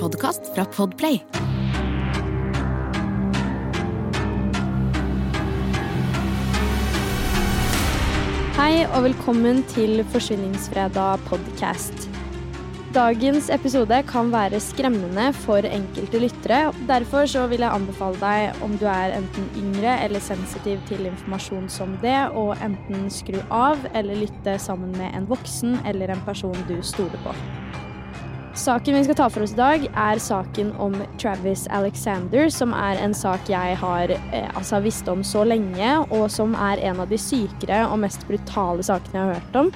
podkast fra Podplay. Hei og velkommen til Forsvinningsfredag podcast. Dagens episode kan være skremmende for enkelte lyttere. Derfor så vil jeg anbefale deg, om du er enten yngre eller sensitiv til informasjon som det, å enten skru av eller lytte sammen med en voksen eller en person du stoler på. Saken vi skal ta for oss i dag, er saken om Travis Alexander, som er en sak jeg har eh, altså, visst om så lenge, og som er en av de sykere og mest brutale sakene jeg har hørt om.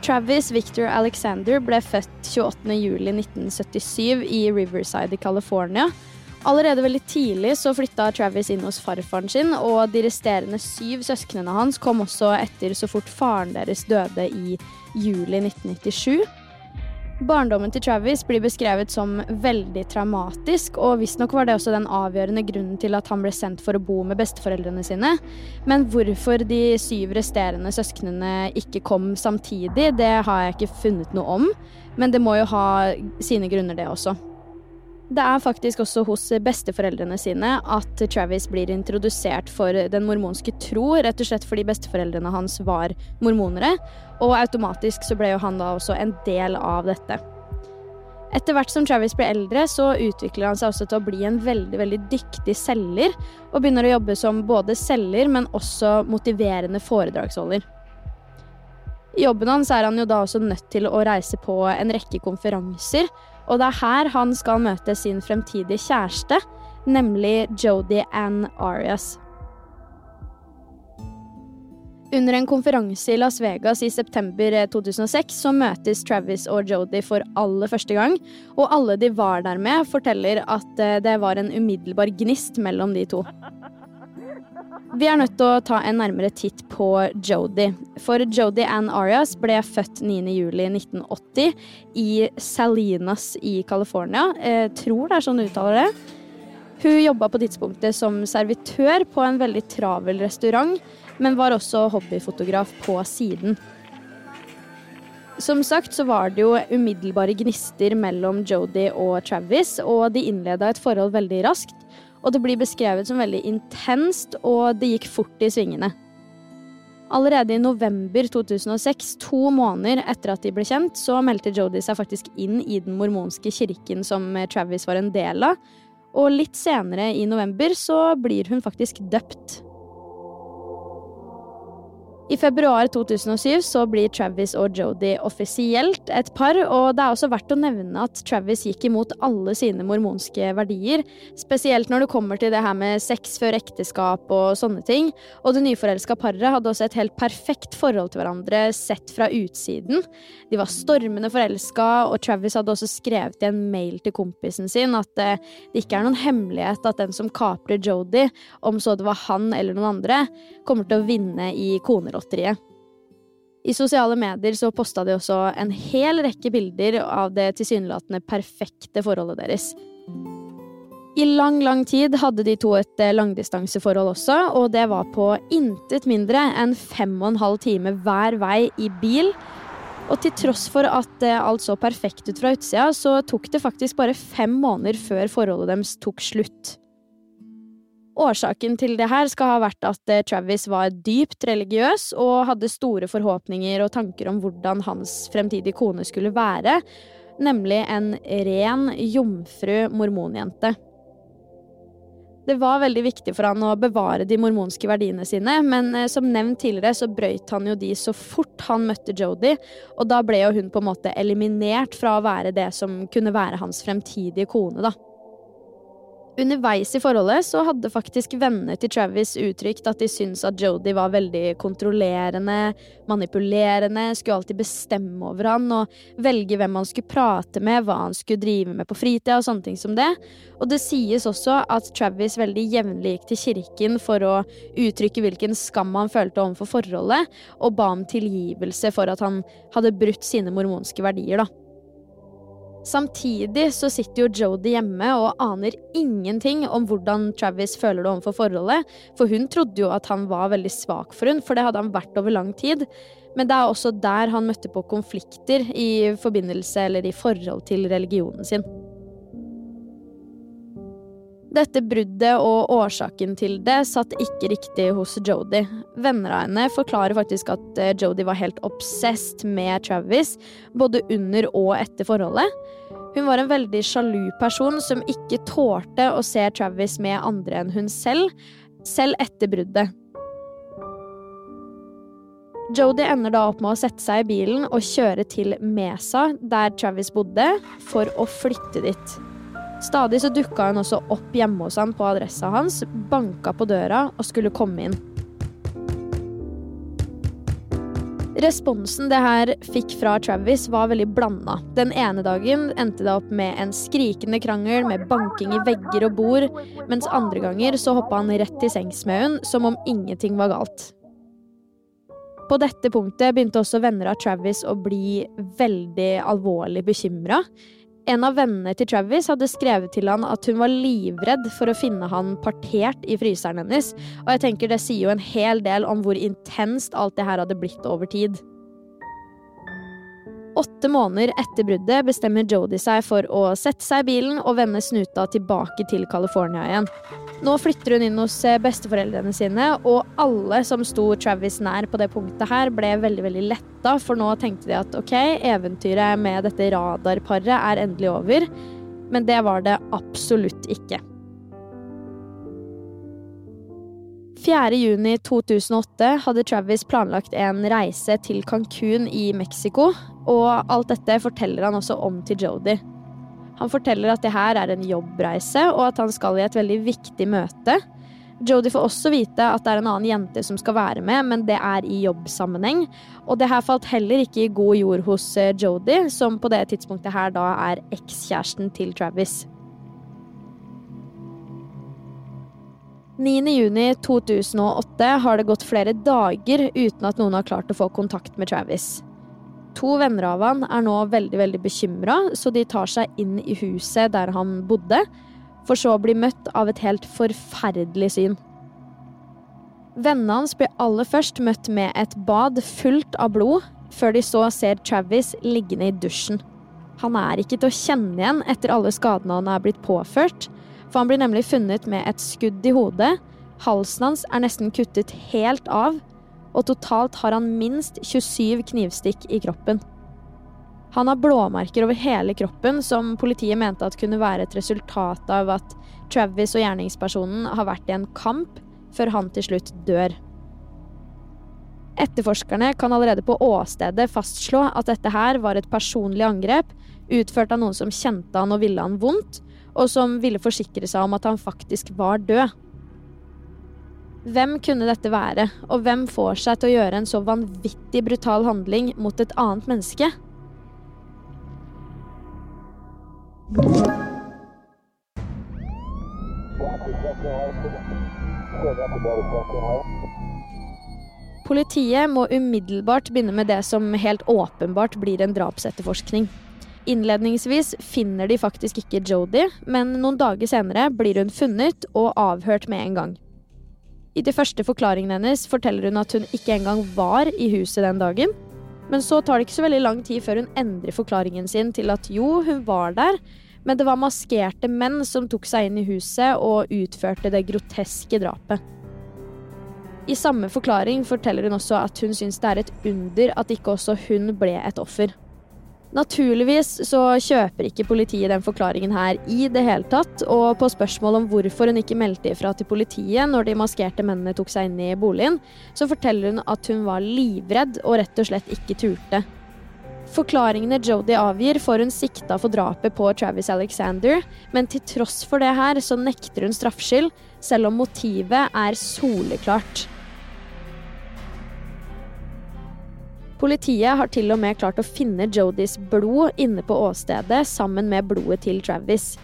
Travis Victor Alexander ble født 28.07.1977 i Riverside i California. Allerede veldig tidlig så flytta Travis inn hos farfaren sin, og de resterende syv søsknene hans kom også etter så fort faren deres døde i juli 1997. Barndommen til Travis blir beskrevet som veldig traumatisk, og visstnok var det også den avgjørende grunnen til at han ble sendt for å bo med besteforeldrene sine. Men hvorfor de syv resterende søsknene ikke kom samtidig, det har jeg ikke funnet noe om. Men det må jo ha sine grunner, det også. Det er faktisk også hos besteforeldrene sine at Travis blir introdusert for den mormonske tro, rett og slett fordi besteforeldrene hans var mormonere, og automatisk så ble jo han da også en del av dette. Etter hvert som Travis blir eldre, så utvikler han seg også til å bli en veldig veldig dyktig selger, og begynner å jobbe som både selger, men også motiverende foredragsholder. I jobben hans er han jo da også nødt til å reise på en rekke konferanser, og det er her han skal møte sin fremtidige kjæreste, nemlig Jodi Ann Arias. Under en konferanse i Las Vegas i september 2006 så møtes Travis og Jodi for aller første gang, og alle de var der med, forteller at eh, det var en umiddelbar gnist mellom de to. Vi er nødt til å ta en nærmere titt på Jodi. For Jodi Ann Arias ble født 9.07.1980 i Salinas i California. Jeg eh, tror det er sånn du uttaler det. Hun jobba på tidspunktet som servitør på en veldig travel restaurant, men var også hobbyfotograf på siden. Som sagt så var det jo umiddelbare gnister mellom Jodi og Travis, og de innleda et forhold veldig raskt. Og det blir beskrevet som veldig intenst, og det gikk fort i svingene. Allerede i november 2006, to måneder etter at de ble kjent, så meldte Jodi seg faktisk inn i den mormonske kirken som Travis var en del av. Og litt senere i november så blir hun faktisk døpt. I februar 2007 så blir Travis og Jodi offisielt et par, og det er også verdt å nevne at Travis gikk imot alle sine mormonske verdier, spesielt når det kommer til det her med sex før ekteskap og sånne ting, og det nyforelska paret hadde også et helt perfekt forhold til hverandre sett fra utsiden. De var stormende forelska, og Travis hadde også skrevet i en mail til kompisen sin at eh, det ikke er noen hemmelighet at den som kaprer Jodi, om så det var han eller noen andre, kommer til å vinne i konerollen lotteriet. I sosiale medier så posta de også en hel rekke bilder av det tilsynelatende perfekte forholdet deres. I lang, lang tid hadde de to et eh, langdistanseforhold også, og det var på intet mindre enn fem og en halv time hver vei i bil. Og til tross for at alt så perfekt ut fra utsida, så tok det faktisk bare fem måneder før forholdet deres tok slutt. Årsaken til det her skal ha vært at eh, Travis var dypt religiøs og hadde store forhåpninger og tanker om hvordan hans fremtidige kone skulle være, nemlig en ren, jomfru mormonjente. Det var veldig viktig for han å bevare de mormonske verdiene sine, men eh, som nevnt tidligere så brøyt han jo de så fort han møtte Jodi, og da ble jo hun på en måte eliminert fra å være det som kunne være hans fremtidige kone, da. Underveis i forholdet så hadde faktisk venner til Travis uttrykt at de syntes at Jodi var veldig kontrollerende, manipulerende, skulle alltid bestemme over han og velge hvem han skulle prate med, hva han skulle drive med på fritida og sånne ting som det. Og det sies også at Travis veldig jevnlig gikk til kirken for å uttrykke hvilken skam han følte overfor forholdet, og ba om tilgivelse for at han hadde brutt sine mormonske verdier, da. Samtidig så sitter jo Jodi hjemme og aner ingenting om hvordan Travis føler det overfor forholdet, for hun trodde jo at han var veldig svak for hun, for det hadde han vært over lang tid. Men det er også der han møtte på konflikter i forbindelse eller i forhold til religionen sin. Dette bruddet og årsaken til det satt ikke riktig hos Jodi. Venner av henne forklarer faktisk at Jodie Jodi var helt obsessed med Travis, både under og etter forholdet. Hun var en veldig sjalu person som ikke tålte å se Travis med andre enn hun selv, selv etter bruddet. Jodi ender da opp med å sette seg i bilen og kjøre til Mesa, der Travis bodde, for å flytte dit. Stadig så dukka hun også opp hjemme hos han på adressa hans, banka på døra og skulle komme inn. Responsen det her fikk fra Travis, var veldig blanda. Den ene dagen endte det opp med en skrikende krangel med banking i vegger og bord, mens andre ganger så hoppa han rett til sengs med hun, som om ingenting var galt. På dette punktet begynte også venner av Travis å bli veldig alvorlig bekymra. En av vennene til Travis hadde skrevet til han at hun var livredd for å finne han partert i fryseren hennes, og jeg tenker det sier jo en hel del om hvor intenst alt det her hadde blitt over tid. Åtte måneder etter bruddet bestemmer Jodi seg for å sette seg i bilen og vende snuta tilbake til California igjen. Nå flytter hun inn hos eh, besteforeldrene sine, og alle som sto Travis nær på det punktet her, ble veldig veldig letta, for nå tenkte de at ok, eventyret med dette radarparet er endelig over. Men det var det absolutt ikke. 4.6.2008 hadde Travis planlagt en reise til Cancún i Mexico, og alt dette forteller han også om til Jodi. Han forteller at det her er en jobbreise, og at han skal i et veldig viktig møte. Jodi får også vite at det er en annen jente som skal være med, men det er i jobbsammenheng. Og det her falt heller ikke i god jord hos eh, Jodi, som på det tidspunktet her da er ekskjæresten til Travis. 9.6.2008 har det gått flere dager uten at noen har klart å få kontakt med Travis. To venner av han er nå veldig veldig bekymra, så de tar seg inn i huset der han bodde, for så å bli møtt av et helt forferdelig syn. Vennene hans blir aller først møtt med et bad fullt av blod, før de så ser Travis liggende i dusjen. Han er ikke til å kjenne igjen etter alle skadene han er blitt påført, for han blir nemlig funnet med et skudd i hodet, halsen hans er nesten kuttet helt av, og totalt har han minst 27 knivstikk i kroppen. Han har blåmerker over hele kroppen, som politiet mente at kunne være et resultat av at Travis og gjerningspersonen har vært i en kamp før han til slutt dør. Etterforskerne kan allerede på åstedet fastslå at dette her var et personlig angrep utført av noen som kjente han og ville han vondt, og som ville forsikre seg om at han faktisk var død. Hvem kunne dette være, og hvem får seg til å gjøre en så vanvittig brutal handling mot et annet menneske? Politiet må umiddelbart begynne med det som helt åpenbart blir en drapsetterforskning. Innledningsvis finner de faktisk ikke Jodi, men noen dager senere blir hun funnet og avhørt med en gang. I de første forklaringene hennes forteller hun at hun ikke engang var i huset den dagen. Men så tar det ikke så veldig lang tid før hun endrer forklaringen sin til at jo, hun var der, men det var maskerte menn som tok seg inn i huset og utførte det groteske drapet. I samme forklaring forteller hun også at hun syns det er et under at ikke også hun ble et offer. Naturligvis så kjøper ikke politiet den forklaringen her i det hele tatt, og på spørsmål om hvorfor hun ikke meldte ifra til politiet når de maskerte mennene tok seg inn i boligen, så forteller hun at hun var livredd og rett og slett ikke turte. Forklaringene Jodie avgir, får hun sikta for drapet på Travis Alexander, men til tross for det her så nekter hun straffskyld, selv om motivet er soleklart. Politiet har til og med klart å finne Jodis blod inne på åstedet sammen med blodet til Travis.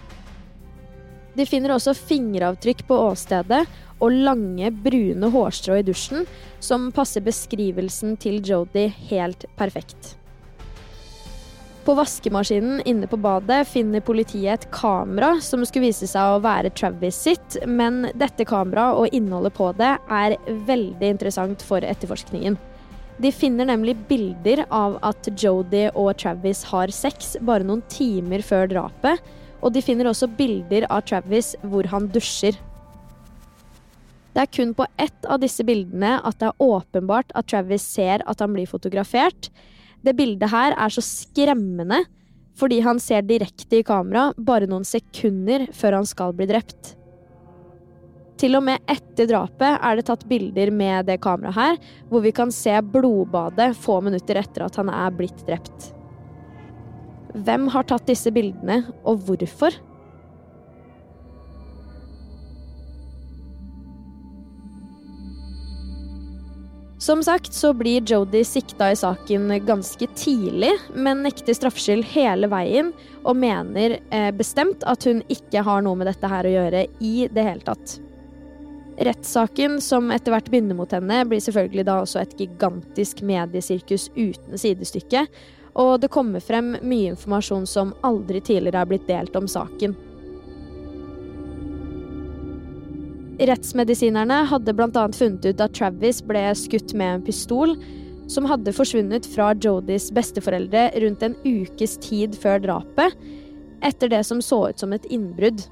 De finner også fingeravtrykk på åstedet og lange, brune hårstrå i dusjen, som passer beskrivelsen til Jodi helt perfekt. På vaskemaskinen inne på badet finner politiet et kamera som skulle vise seg å være Travis sitt, men dette kameraet og innholdet på det er veldig interessant for etterforskningen. De finner nemlig bilder av at Jodie og Travis har sex bare noen timer før drapet, og de finner også bilder av Travis hvor han dusjer. Det er kun på ett av disse bildene at det er åpenbart at Travis ser at han blir fotografert. Det bildet her er så skremmende fordi han ser direkte i kamera bare noen sekunder før han skal bli drept. Til og med etter drapet er det tatt bilder med det kameraet her, hvor vi kan se blodbadet få minutter etter at han er blitt drept. Hvem har tatt disse bildene, og hvorfor? Som sagt så blir Jodi sikta i saken ganske tidlig, men nekter straffskyld hele veien og mener eh, bestemt at hun ikke har noe med dette her å gjøre i det hele tatt. Rettssaken som etter hvert begynner mot henne, blir selvfølgelig da også et gigantisk mediesirkus uten sidestykke, og det kommer frem mye informasjon som aldri tidligere har blitt delt om saken. Rettsmedisinerne hadde bl.a. funnet ut at Travis ble skutt med en pistol som hadde forsvunnet fra Jodis besteforeldre rundt en ukes tid før drapet, etter det som så ut som et innbrudd.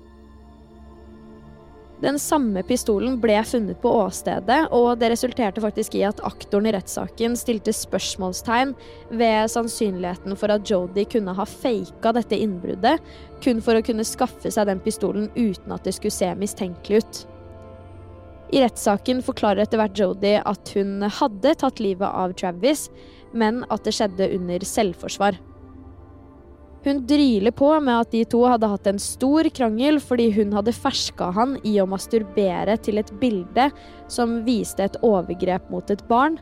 Den samme pistolen ble funnet på åstedet, og det resulterte faktisk i at aktoren i rettssaken stilte spørsmålstegn ved sannsynligheten for at Jodi kunne ha faka dette innbruddet, kun for å kunne skaffe seg den pistolen uten at det skulle se mistenkelig ut. I rettssaken forklarer etter hvert Jodi at hun hadde tatt livet av Travis, men at det skjedde under selvforsvar. Hun dryler på med at de to hadde hatt en stor krangel fordi hun hadde ferska han i å masturbere til et bilde som viste et overgrep mot et barn,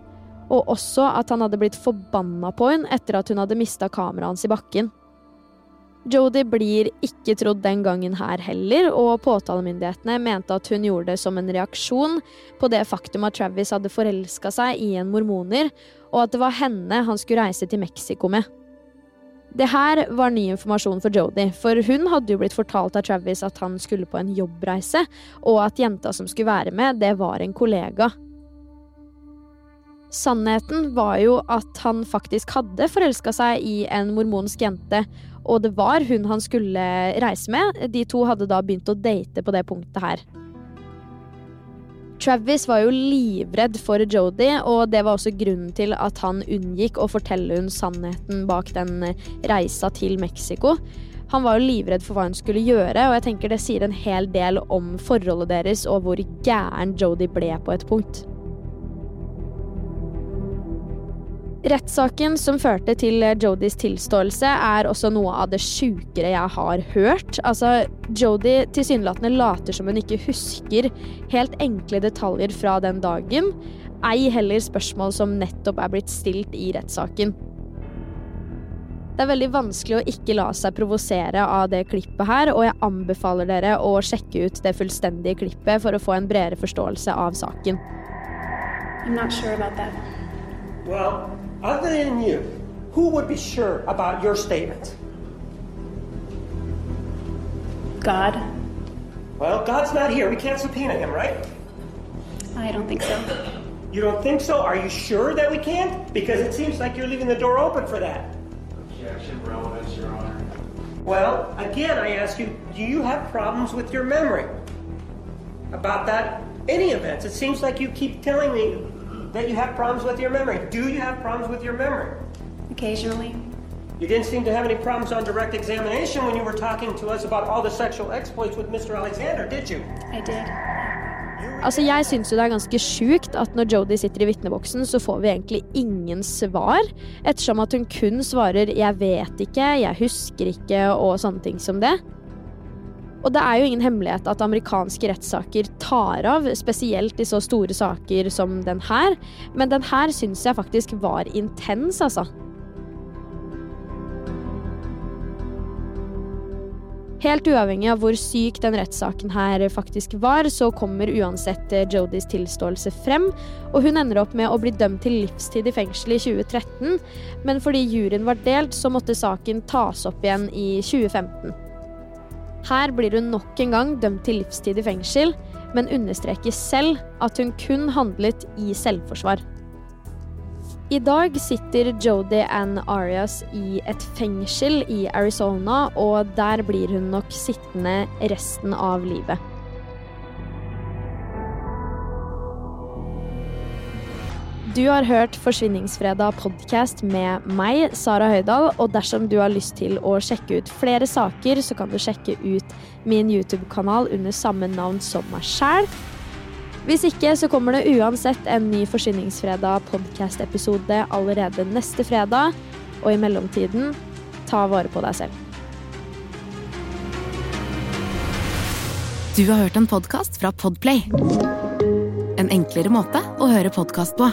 og også at han hadde blitt forbanna på henne etter at hun hadde mista kameraet hans i bakken. Jodi blir ikke trodd den gangen her heller, og påtalemyndighetene mente at hun gjorde det som en reaksjon på det faktum at Travis hadde forelska seg i en mormoner, og at det var henne han skulle reise til Mexico med. Det her var ny informasjon for Jodi, for hun hadde jo blitt fortalt av Travis at han skulle på en jobbreise, og at jenta som skulle være med, det var en kollega. Sannheten var jo at han faktisk hadde forelska seg i en mormonsk jente, og det var hun han skulle reise med. De to hadde da begynt å date på det punktet her. Travis var jo livredd for Jodi, og det var også grunnen til at han unngikk å fortelle hun sannheten bak den reisa til Mexico. Han var jo livredd for hva hun skulle gjøre, og jeg tenker det sier en hel del om forholdet deres og hvor gæren Jodi ble på et punkt. Rettssaken som førte til Jodis tilståelse, er også noe av det sjukere jeg har hørt. Altså, Jodi tilsynelatende later som hun ikke husker helt enkle detaljer fra den dagen, ei heller spørsmål som nettopp er blitt stilt i rettssaken. Det er veldig vanskelig å ikke la seg provosere av det klippet her, og jeg anbefaler dere å sjekke ut det fullstendige klippet for å få en bredere forståelse av saken. I'm not sure about that. Well, other than you, who would be sure about your statement? God? Well, God's not here. We can't subpoena him, right? I don't think so. You don't think so? Are you sure that we can't? Because it seems like you're leaving the door open for that. Objection, relevance, Your Honor. Well, again, I ask you, do you have problems with your memory? About that, any events? It seems like you keep telling me that you have problems with your memory. Do you have problems with your memory? Occasionally. You didn't seem to have any problems on direct examination when you were talking to us about all the sexual exploits with Mr. Alexander, did you? I did. Altså, Jeg syns jo det er ganske sjukt at når Jodie sitter i vitneboksen, så får vi egentlig ingen svar. Ettersom at hun kun svarer 'jeg vet ikke', 'jeg husker ikke' og sånne ting som det. Og det er jo ingen hemmelighet at amerikanske rettssaker tar av, spesielt i så store saker som den her. Men den her syns jeg faktisk var intens, altså. Helt uavhengig av hvor syk den rettssaken her faktisk var, så kommer uansett eh, Jodis tilståelse frem, og hun ender opp med å bli dømt til livstid i fengsel i 2013, men fordi juryen var delt, så måtte saken tas opp igjen i 2015. Her blir hun nok en gang dømt til livstid i fengsel, men understreker selv at hun kun handlet i selvforsvar. I dag sitter Jodi Ann Arias i et fengsel i Arizona, og der blir hun nok sittende resten av livet. Du har hørt Forsvinningsfredag podcast med meg, Sara Høydahl. Og dersom du har lyst til å sjekke ut flere saker, så kan du sjekke ut min YouTube-kanal under samme navn som meg sjæl. Hvis ikke så kommer det uansett en ny Forsvinningsfredag podcast-episode allerede neste fredag. Og i mellomtiden, ta vare på deg selv. Du har hørt en podkast fra Podplay. En enklere måte å høre podkast på.